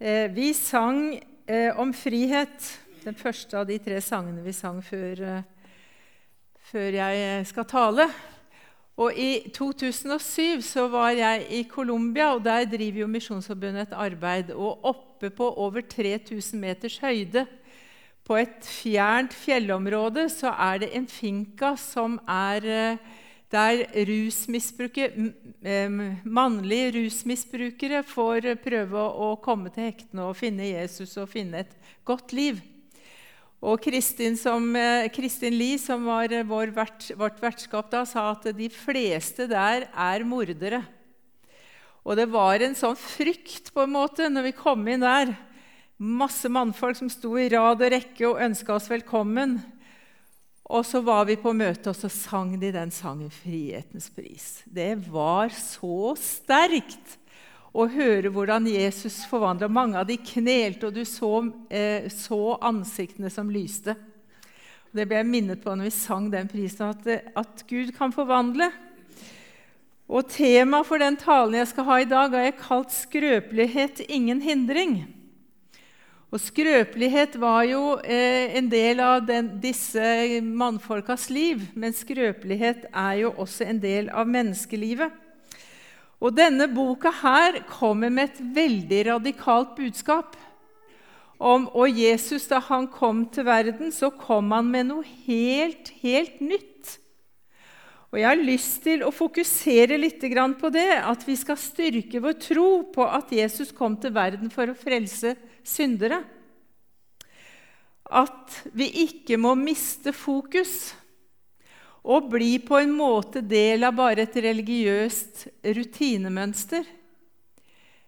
Eh, vi sang eh, om frihet, den første av de tre sangene vi sang før, eh, før jeg skal tale. Og I 2007 så var jeg i Colombia, og der driver jo Misjonsforbundet et arbeid. Og oppe på over 3000 meters høyde, på et fjernt fjellområde, så er det en finca som er der mannlige rusmisbrukere får prøve å komme til hektene og finne Jesus og finne et godt liv. Og Kristin, som, eh, Kristin Lie, som var vår vert, vårt vertskap da, sa at de fleste der er mordere. Og det var en sånn frykt på en måte når vi kom inn der. Masse mannfolk som sto i rad og rekke og ønska oss velkommen. Og så var vi på møte, og så sang de den sangen 'Frihetens pris'. Det var så sterkt å høre hvordan Jesus forvandla. Mange av de knelte, og du så, eh, så ansiktene som lyste. Det ble jeg minnet på når vi sang den prisen, at, at Gud kan forvandle. Og Temaet for den talen jeg skal ha i dag, har jeg kalt 'Skrøpelighet ingen hindring'. Og Skrøpelighet var jo eh, en del av den, disse mannfolkas liv, men skrøpelighet er jo også en del av menneskelivet. Og Denne boka her kommer med et veldig radikalt budskap. Om, og Jesus, da han kom til verden, så kom han med noe helt, helt nytt. Og Jeg har lyst til å fokusere litt på det, at vi skal styrke vår tro på at Jesus kom til verden for å frelse syndere. At vi ikke må miste fokus og bli på en måte del av bare et religiøst rutinemønster.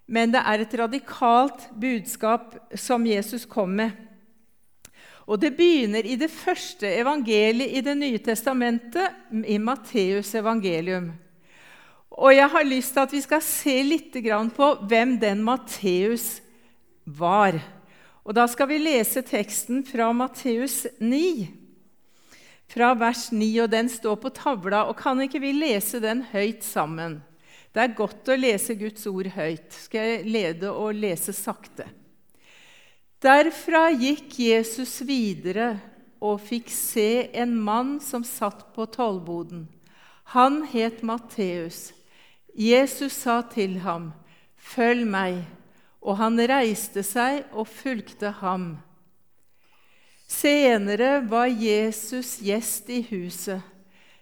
Men det er et radikalt budskap som Jesus kom med. Og Det begynner i det første evangeliet i Det nye testamentet, i Matteus evangelium. Og Jeg har lyst til at vi skal se litt på hvem den Matteus var. Og Da skal vi lese teksten fra Matteus 9, fra vers 9. og Den står på tavla. og Kan ikke vi lese den høyt sammen? Det er godt å lese Guds ord høyt. Skal jeg lede og lese sakte? Derfra gikk Jesus videre og fikk se en mann som satt på tollboden. Han het Matteus. Jesus sa til ham, 'Følg meg.' og han reiste seg og fulgte ham. Senere var Jesus gjest i huset.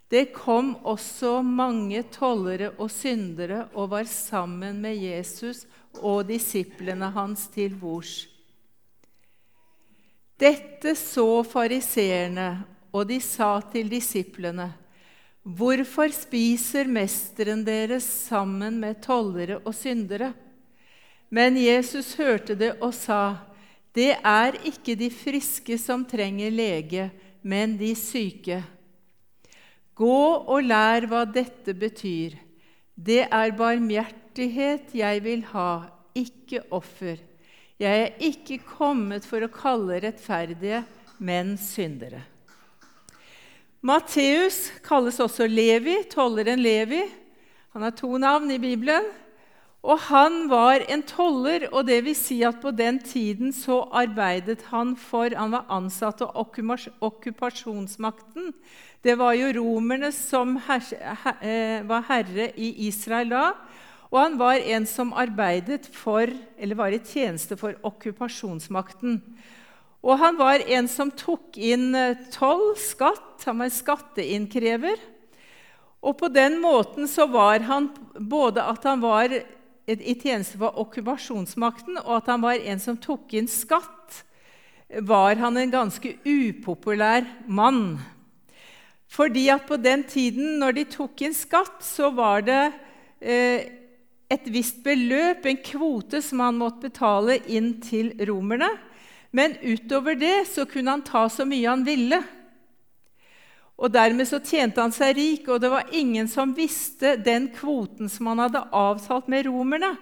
Det kom også mange tollere og syndere og var sammen med Jesus og disiplene hans til bords. Dette så fariseerne, og de sa til disiplene.: Hvorfor spiser mesteren deres sammen med tollere og syndere? Men Jesus hørte det og sa, 'Det er ikke de friske som trenger lege, men de syke.' Gå og lær hva dette betyr. Det er barmhjertighet jeg vil ha, ikke offer. Jeg er ikke kommet for å kalle rettferdige, men syndere. Matteus kalles også Levi, tolleren Levi. Han har to navn i Bibelen. Og han var en toller, og det vil si at på den tiden så arbeidet han for Han var ansatt av okkupasjonsmakten. Det var jo romerne som her, her, eh, var herre i Israel da. Og han var en som arbeidet for, eller var i tjeneste for okkupasjonsmakten. Og han var en som tok inn eh, toll, skatt. Han var skatteinnkrever. Og på den måten så var han både at han var i tjeneste for okkupasjonsmakten, og at han var en som tok inn skatt, var han en ganske upopulær mann. Fordi at på den tiden, når de tok inn skatt, så var det eh, et visst beløp, en kvote, som han måtte betale inn til romerne. Men utover det så kunne han ta så mye han ville. Og Dermed så tjente han seg rik, og det var ingen som visste den kvoten som han hadde avtalt med romerne.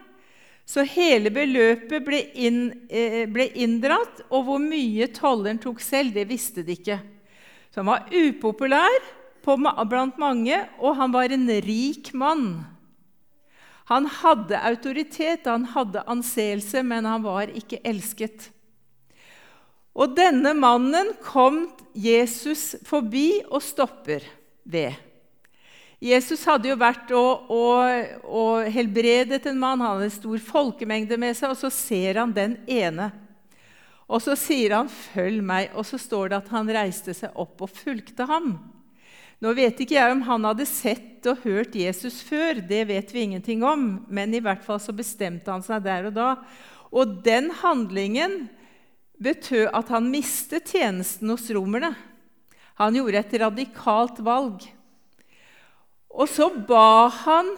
Så hele beløpet ble, inn, eh, ble inndratt, og hvor mye tolleren tok selv, det visste de ikke. Så han var upopulær blant mange, og han var en rik mann. Han hadde autoritet, han hadde anseelse, men han var ikke elsket. Og denne mannen kom Jesus forbi og stopper ved. Jesus hadde jo vært og, og, og helbredet en mann, han hadde en stor folkemengde med seg, og så ser han den ene. Og så sier han 'følg meg', og så står det at han reiste seg opp og fulgte ham. Nå vet ikke jeg om han hadde sett og hørt Jesus før, det vet vi ingenting om, men i hvert fall så bestemte han seg der og da. Og den handlingen betød at han mistet tjenesten hos romerne. Han gjorde et radikalt valg. Og så ba han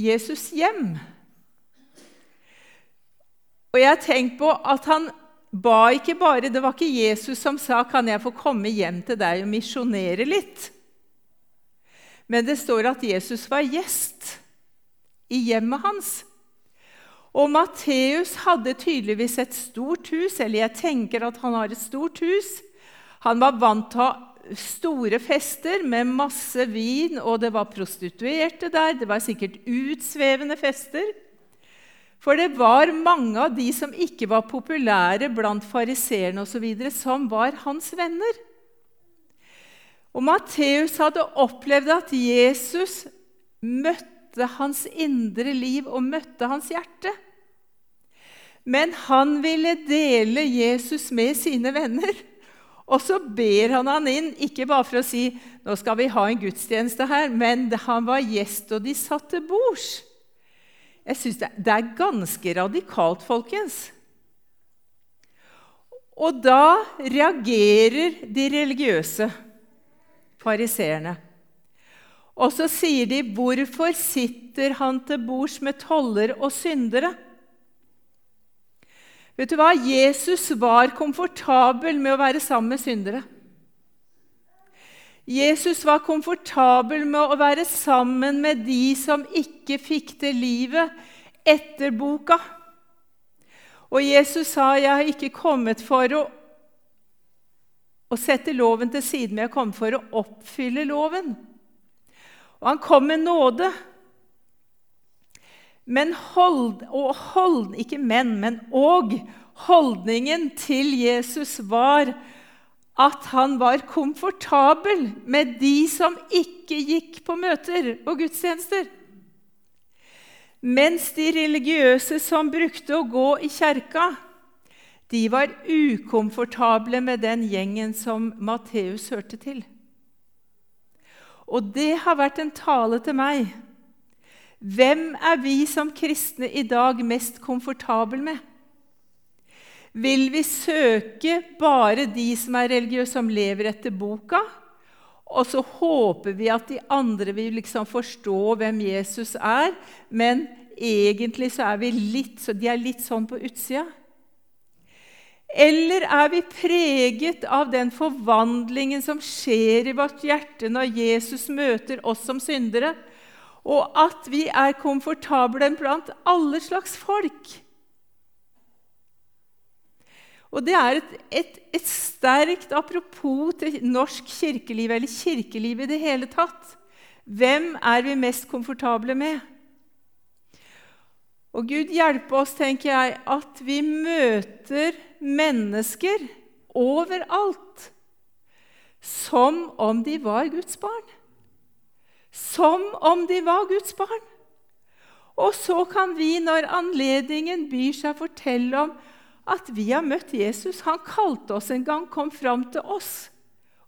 Jesus hjem. Og jeg har tenkt på at han ba ikke bare Det var ikke Jesus som sa 'Kan jeg få komme hjem til deg og misjonere litt?' Men det står at Jesus var gjest i hjemmet hans. Og Matteus hadde tydeligvis et stort hus, eller jeg tenker at han har et stort hus. Han var vant til å ha store fester med masse vin, og det var prostituerte der. Det var sikkert utsvevende fester. For det var mange av de som ikke var populære blant fariseerne osv., som var hans venner. Og Matteus hadde opplevd at Jesus møtte hans indre liv og møtte hans hjerte. Men han ville dele Jesus med sine venner. Og så ber han han inn, ikke bare for å si nå skal vi ha en gudstjeneste her, men han var gjest, og de satt til bords. Jeg syns det, det, er ganske radikalt, folkens. Og da reagerer de religiøse fariseerne. Og så sier de, 'Hvorfor sitter han til bords med toller og syndere?' Vet du hva? Jesus var komfortabel med å være sammen med syndere. Jesus var komfortabel med å være sammen med de som ikke fikk til livet etter boka. Og Jesus sa, 'Jeg har ikke kommet for å, å sette loven til side, men jeg kommet for å oppfylle loven.' Og han kom med nåde. Men hold, og hold, ikke men, men og holdningen til Jesus var at han var komfortabel med de som ikke gikk på møter og gudstjenester. Mens de religiøse som brukte å gå i kjerka, de var ukomfortable med den gjengen som Matteus hørte til. Og det har vært en tale til meg. Hvem er vi som kristne i dag mest komfortable med? Vil vi søke bare de som er religiøse, som lever etter boka? Og så håper vi at de andre vil liksom forstå hvem Jesus er, men egentlig så er vi litt, så de er litt sånn på utsida. Eller er vi preget av den forvandlingen som skjer i vårt hjerte når Jesus møter oss som syndere, og at vi er komfortable blant alle slags folk? Og det er et, et, et, sterkt apropos til norsk kirkeliv, eller kirkeliv i det hele tatt. Hvem er vi mest komfortable med? Og Gud hjelpe oss, tenker jeg, at vi møter mennesker overalt som om de var Guds barn. Som om de var Guds barn. Og så kan vi, når anledningen byr seg, fortelle om at vi har møtt Jesus. Han kalte oss en gang, kom fram til oss.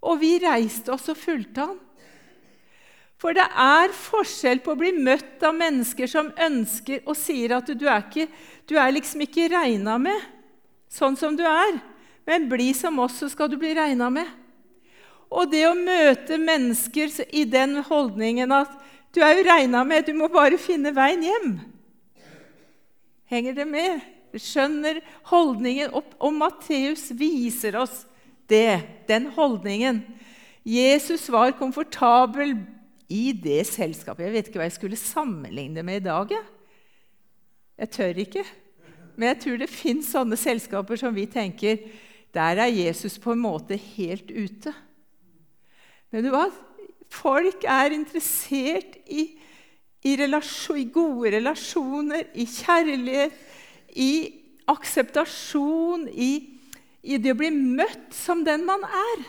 Og vi reiste oss og fulgte han. For det er forskjell på å bli møtt av mennesker som ønsker og sier at du er, ikke, du er liksom ikke regna med sånn som du er, men bli som oss, så skal du bli regna med. Og det å møte mennesker i den holdningen at du er jo regna med, du må bare finne veien hjem. Henger det med? Skjønner holdningen. Og Matteus viser oss det, den holdningen. Jesus var komfortabel i det selskapet. Jeg vet ikke hva jeg skulle sammenligne med i dag. Jeg, jeg tør ikke. Men jeg tror det fins sånne selskaper som vi tenker der er Jesus på en måte helt ute. Men du hva? Folk er interessert i, i, relasjon, i gode relasjoner, i kjærlighet, i akseptasjon, i, i det å bli møtt som den man er.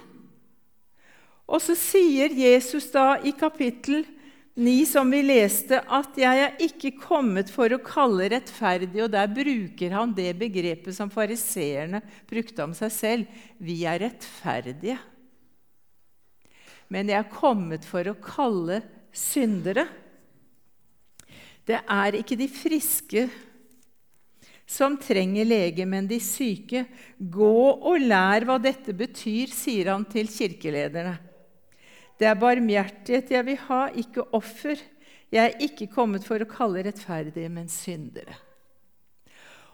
Og så sier Jesus da i kapittel 9, som vi leste, at 'jeg er ikke kommet for å kalle rettferdig', og der bruker han det begrepet som fariseerne brukte om seg selv. Vi er rettferdige. Men jeg er kommet for å kalle syndere. Det er ikke de friske som trenger lege, men de syke. Gå og lær hva dette betyr, sier han til kirkelederne. Det er barmhjertighet jeg vil ha, ikke offer. Jeg er ikke kommet for å kalle rettferdige, men syndere.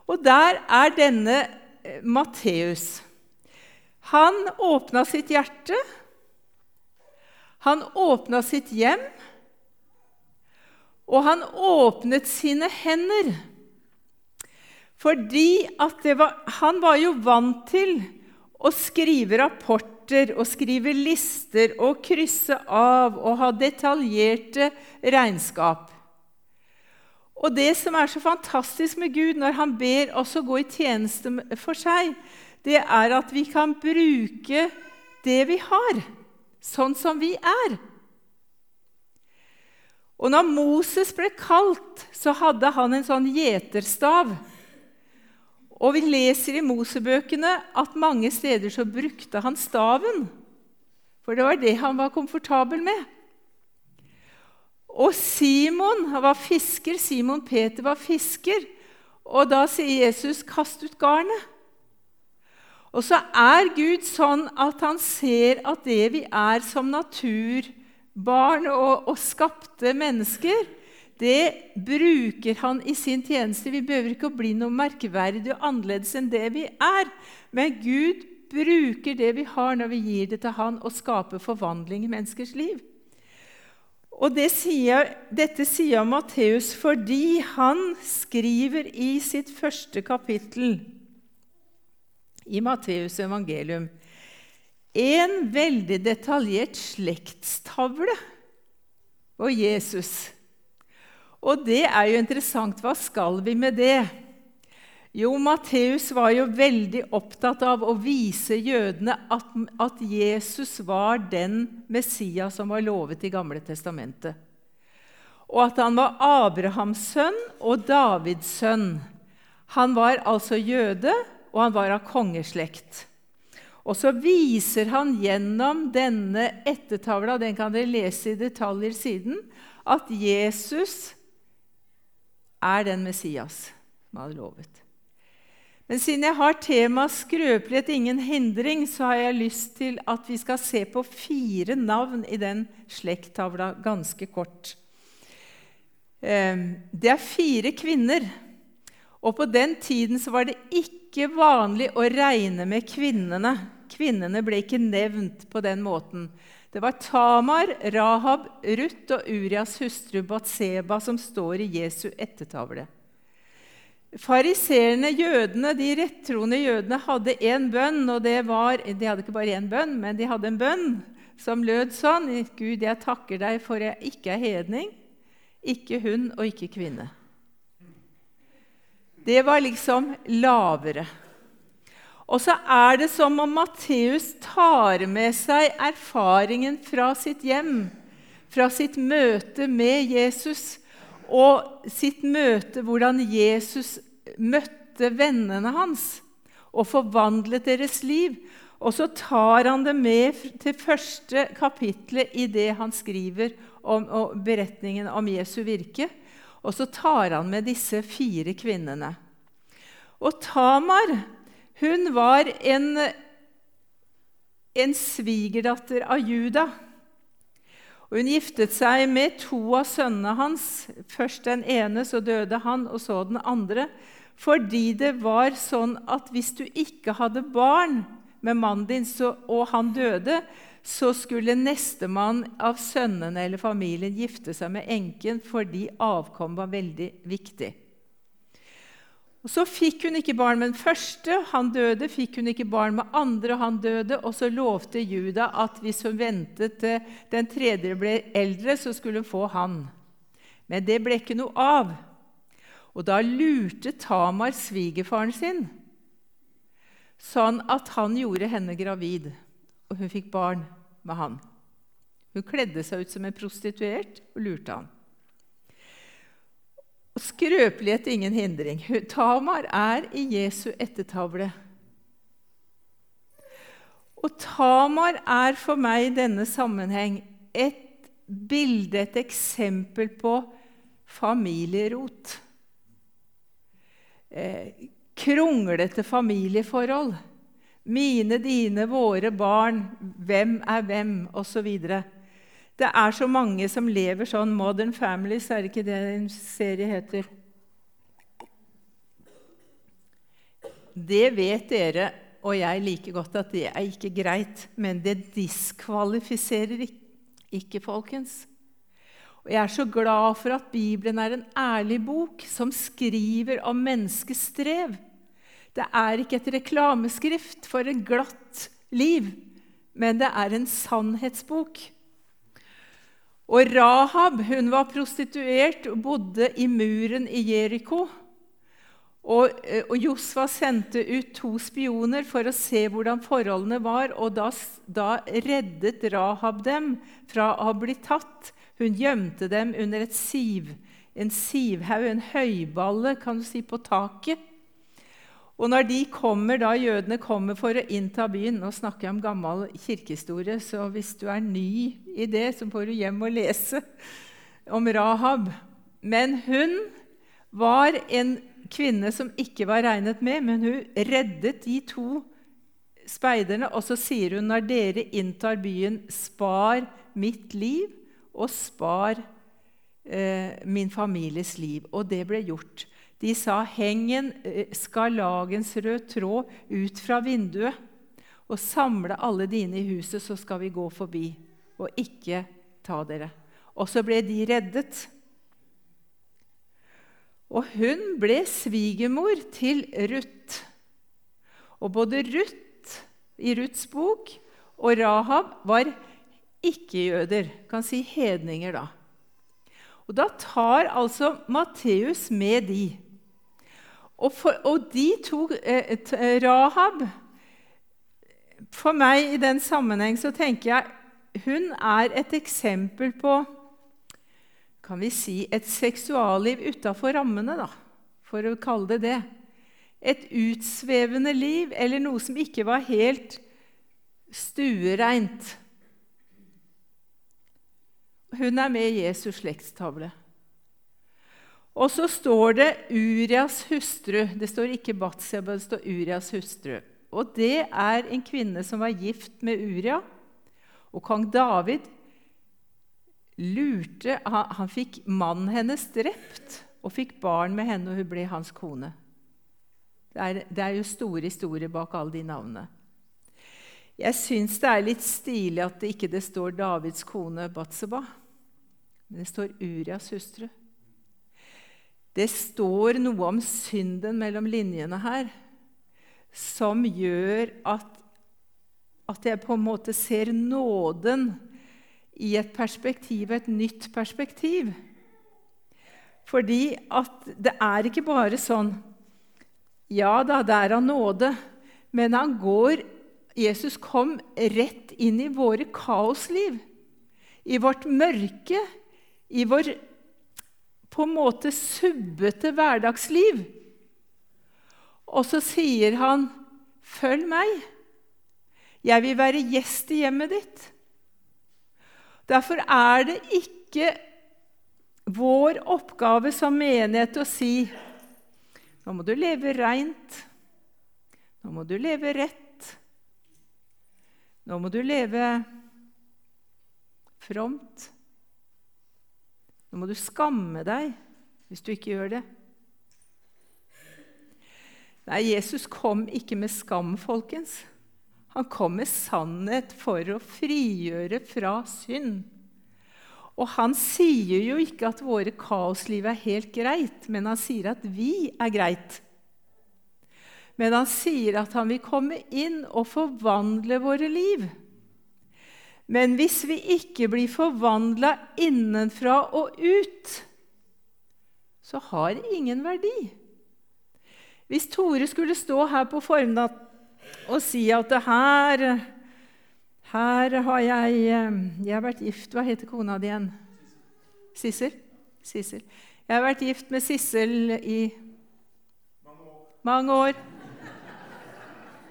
Og der er denne eh, Matteus. Han åpna sitt hjerte. Han åpna sitt hjem. Og han åpnet sine hender. Fordi var, han var jo vant til å skrive rapporter og skrive lister og krysse av og ha detaljerte regnskap. Og det som er så fantastisk med Gud når han ber oss å gå i tjeneste for seg, det er at vi kan bruke det vi har, sånn som vi er. Og når Moses ble kalt, så hadde han en sånn gjeterstav. Og vi leser i Mosebøkene at mange steder så brukte han staven. For det var det han var komfortabel med. Og Simon var fisker. Simon Peter var fisker. Og da sier Jesus, 'Kast ut garnet'. Og så er Gud sånn at han ser at det vi er som naturbarn og, og skapte mennesker, det bruker han i sin tjeneste. Vi behøver ikke å bli noe merkverdig og annerledes enn det vi er. Men Gud bruker det vi har, når vi gir det til han, og skaper forvandling i menneskers liv. Og det sier, Dette sier Matteus fordi han skriver i sitt første kapittel i Matteus' evangelium en veldig detaljert slektstavle på Jesus. Og det er jo interessant. Hva skal vi med det? Jo, Matteus var jo veldig opptatt av å vise jødene at, at, Jesus var den Messias som var lovet i Gamle testamentet. Og at han var Abrahams sønn og Davids sønn. Han var altså jøde, og han var av kongeslekt. Og så viser han gjennom denne ettertavla, den kan dere lese i detaljer siden, at Jesus er den Messias som hadde lovet. Men siden jeg har temaet 'skrøpelighet, ingen hindring', så har jeg lyst til at vi skal se på fire navn i den slekttavla ganske kort. Ehm, det er fire kvinner. Og på den tiden var det ikke vanlig å regne med kvinnene. Kvinnene ble ikke nevnt på den måten. Det var Tamar, Rahab, Ruth og Urias hustru Batseba som står i Jesu ettertavle. Fariseerne, jødene, de rettroende jødene, hadde én bønn. og det var, De hadde ikke bare én bønn, men de hadde en bønn som lød sånn Gud, jeg takker deg for jeg ikke er hedning, ikke hund og ikke kvinne. Det var liksom lavere. Og så er det som om Matteus tar med seg erfaringen fra sitt hjem, fra sitt møte med Jesus, og sitt møte hvordan Jesus møtte vennene hans og forvandlet deres liv. Og så tar han det med til første kapitlet i det han skriver om beretningen om Jesu virke. Og så tar han med disse fire kvinnene. Og Tamar hun var en, en svigerdatter av Juda. Og hun giftet seg med to av sønnene hans. Først den ene, så døde han, og så den andre. Fordi det var sånn at hvis du ikke hadde barn med mannen din, så, og han døde, så skulle nestemann av sønnene eller familien gifte seg med enken fordi avkom var veldig viktig. Og Så fikk hun ikke barn med den første, han døde. Fikk hun ikke barn med andre, han døde. Og så lovte Juda at hvis hun ventet til den tredje ble eldre, så skulle hun få han. Men det ble ikke noe av. Og da lurte Tamar svigerfaren sin, sånn at han gjorde henne gravid, og hun fikk barn med han. Hun kledde seg ut som en prostituert og lurte han. Skrøpelighet ingen hindring. Tamar er i Jesu ettertavle. Og Tamar er for meg i denne sammenheng et bilde, et eksempel på familierot. Eh, kronglete familieforhold. Mine, dine, våre barn, hvem er hvem, osv. Det er så mange som lever sånn. Modern Families, er det ikke det en serie heter? Det vet dere og jeg like godt at det er ikke greit, men det diskvalifiserer ikke, folkens. Og Jeg er så glad for at Bibelen er en ærlig bok som skriver om menneskets strev. Det er ikke et reklameskrift for et glatt liv, men det er en sannhetsbok. Og Rahab hun var prostituert og bodde i muren i Jeriko. Og, eh, og, Josfa sendte ut to spioner for å se hvordan forholdene var. og Da, da reddet Rahab dem fra å blitt tatt. Hun gjemte dem under et siv, en sivhaug, en høyballe, kan du si, på taket. Og når de kommer, da jødene kommer for å innta byen Nå snakker jeg om gammel kirkehistorie, så hvis du er ny i det, så får du hjem og lese om Rahab. Men hun var en kvinne som ikke var regnet med, men hun reddet de to speiderne. Og så sier hun når dere inntar byen, spar mitt liv og spar eh, min families liv. Og det ble gjort. De sa, 'Heng en lagens skarlagensrød tråd ut fra vinduet' 'og samle alle dine i huset, så skal vi gå forbi og ikke ta dere.' Og så ble de reddet. Og hun ble svigermor til Ruth. Og både Ruth i Ruths bok og Rahab var ikke-jøder, kan si hedninger, da. Og Da tar altså Matteus med de. Og, for, og de to eh, eh, Rahab For meg i den sammenheng så tenker jeg hun er et eksempel på kan vi si, et seksualliv utafor rammene, da, for å kalle det det. Et utsvevende liv, eller noe som ikke var helt stuereint. Hun er med i Jesus slektstavle. Og så står det Urias hustru. Det står ikke Batseba, det står Urias hustru. Og det er en kvinne som var gift med Uria. Og kong David lurte Han, han fikk mannen hennes drept og fikk barn med henne, og hun ble hans kone. Det er, det er jo store historier bak alle de navnene. Jeg syns det er litt stilig at det ikke det står Davids kone Batseba, men det står Urias hustru. Det står noe om synden mellom linjene her som gjør at, at jeg på en måte ser nåden i et perspektiv, et nytt perspektiv. Fordi at det er ikke bare sånn Ja da, det er av nåde, men han går Jesus kom rett inn i våre kaosliv, i vårt mørke, i vår på en måte subbete hverdagsliv. Og så sier han, 'Følg meg. Jeg vil være gjest i hjemmet ditt.' Derfor er det ikke vår oppgave som menighet å si nå må du leve reint. Nå må du leve rett. Nå må du leve fromt. Nå må du skamme deg hvis du ikke gjør det. Nei, Jesus kom ikke med skam, folkens. Han kom med sannhet for å frigjøre fra synd. Og han sier jo ikke at våre kaosliv er helt greit, men han sier at vi er greit. Men han sier at han vil komme inn og forvandle våre liv. Men hvis vi ikke blir forvandla innenfra og ut, så har det ingen verdi. Hvis Tore skulle stå her på formiddagen og si at her, her har jeg eh, Jeg har vært gift Hva heter kona di igjen? Sissel? Sissel. Jeg har vært gift med Sissel i mange år.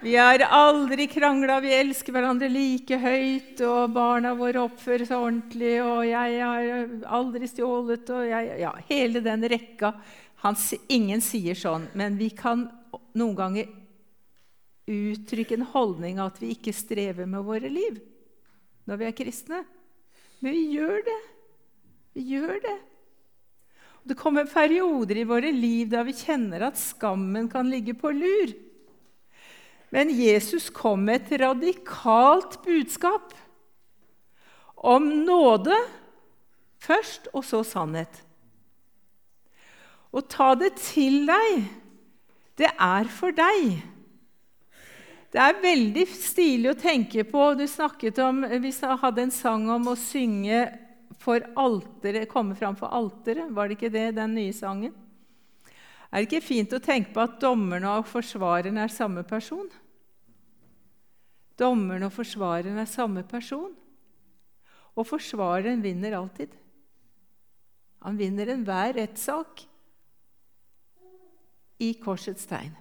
Vi har aldri krangla, vi elsker hverandre like høyt, og barna våre oppfører seg ordentlig, og jeg har aldri stjålet og jeg, Ja, hele den rekka. Han, ingen sier sånn, men vi kan noen ganger uttrykke en holdning at vi ikke strever med våre liv når vi er kristne. Men vi gjør det. Vi gjør det. Det kommer perioder i våre liv da vi kjenner at skammen kan ligge på lur. Men Jesus kom med et radikalt budskap om nåde først, og så sannhet. Å ta det til deg, det er for deg. Det er veldig stilig å tenke på Du snakket om, Vi hadde en sang om å synge for alteret, komme fram for alteret. Var det ikke det, den nye sangen? Er det ikke fint å tenke på at dommeren og forsvareren er samme person? Dommeren og forsvareren er samme person. Og forsvareren vinner alltid. Han vinner enhver rettssak i korsets tegn.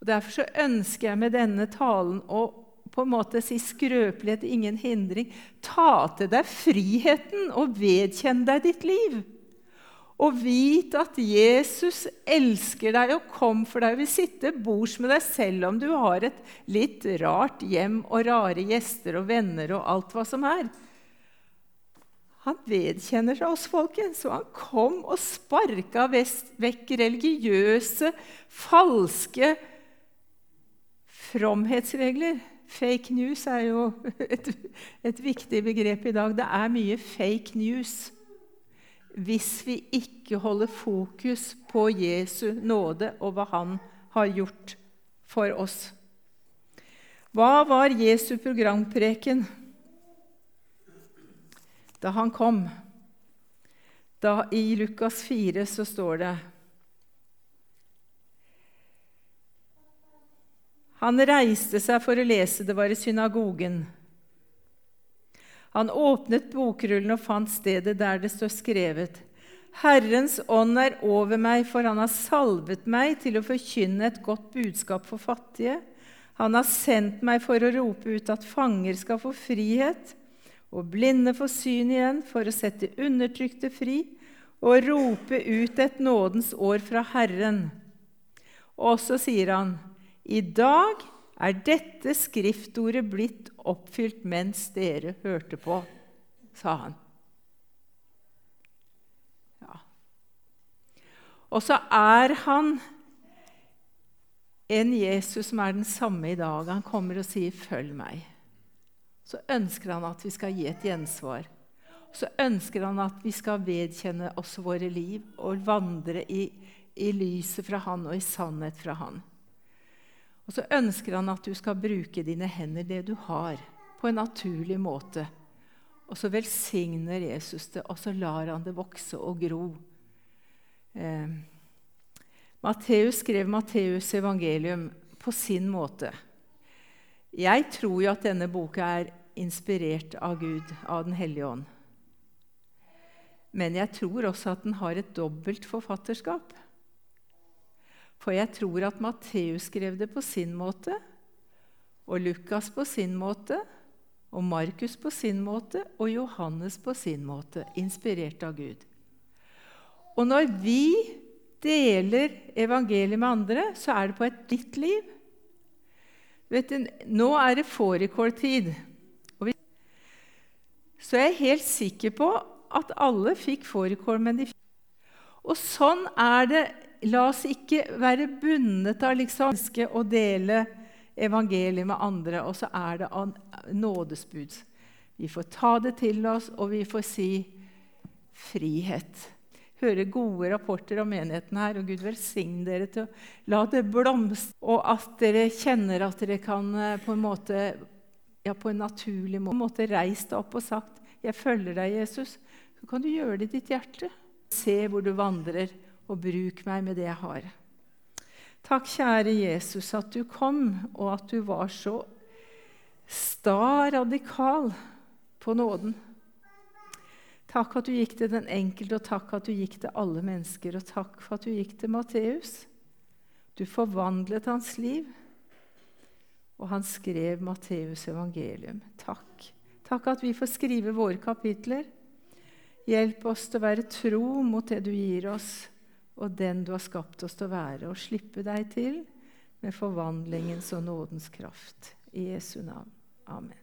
Og Derfor så ønsker jeg med denne talen å på en måte si skrøpelighet, ingen hindring. Ta til deg friheten og vedkjenn deg ditt liv. Og vit at Jesus elsker deg og kom for deg vil sitte bords med deg selv om du har et litt rart hjem og rare gjester og venner og alt hva som er. Han vedkjenner seg oss, folkens, og han kom og sparka vekk religiøse, falske fromhetsregler. Fake news er jo et, et viktig begrep i dag. Det er mye fake news hvis vi ikke holder fokus på Jesu nåde og hva han har gjort for oss. Hva var Jesu programpreken da han kom? Da, I Lukas 4 så står det Han reiste seg for å lese, det var i synagogen. Han åpnet bokrullen og fant stedet der det står skrevet:" Herrens ånd er over meg, for han har salvet meg til å forkynne et godt budskap for fattige. Han har sendt meg for å rope ut at fanger skal få frihet, og blinde få syn igjen, for å sette undertrykte fri, og rope ut et nådens år fra Herren. Og så sier han:" I dag er dette skriftordet blitt oppfylt mens dere hørte på, sa han. Ja. Og så er han en Jesus som er den samme i dag. Han kommer og sier 'følg meg'. Så ønsker han at vi skal gi et gjensvar. Så ønsker han at vi skal vedkjenne oss våre liv og vandre i, i lyset fra han og i sannhet fra han. Og så ønsker han at du skal bruke dine hender, det du har, på en naturlig måte. Og så velsigner Jesus det, og så lar han det vokse og gro. Eh, Matteus skrev Matteus' evangelium på sin måte. Jeg tror jo at denne boka er inspirert av Gud, av Den hellige ånd. Men jeg tror også at den har et dobbelt forfatterskap. For jeg tror at Matteus skrev det på sin måte, og Lukas på sin måte, og Markus på sin måte og Johannes på sin måte, inspirert av Gud. Og når vi deler evangeliet med andre, så er det på et ditt liv. Du, nå er det fårikåltid. Så jeg er helt sikker på at alle fikk fårikål, Og sånn er det La oss ikke være bundet av liksom å dele evangeliet med andre, og så er det nådesbud. Vi får ta det til oss, og vi får si frihet. Høre gode rapporter om menigheten her, og Gud velsigne dere til å la det blomstre, og at dere kjenner at dere kan eh, på en måte, ja, på en naturlig måte reist deg opp og sagt 'Jeg følger deg, Jesus'. Så kan du gjøre det i ditt hjerte. Se hvor du vandrer, og bruk meg med det jeg har. Takk, kjære Jesus, at du kom, og at du var så sta radikal på nåden. Takk at du gikk til den enkelte, og takk at du gikk til alle mennesker. Og takk for at du gikk til Matteus. Du forvandlet hans liv, og han skrev Matteus' evangelium. Takk. Takk at vi får skrive våre kapitler. Hjelp oss til å være tro mot det du gir oss, og den du har skapt oss til å være, og slippe deg til med forvandlingens og nådens kraft. I Jesu navn. Amen.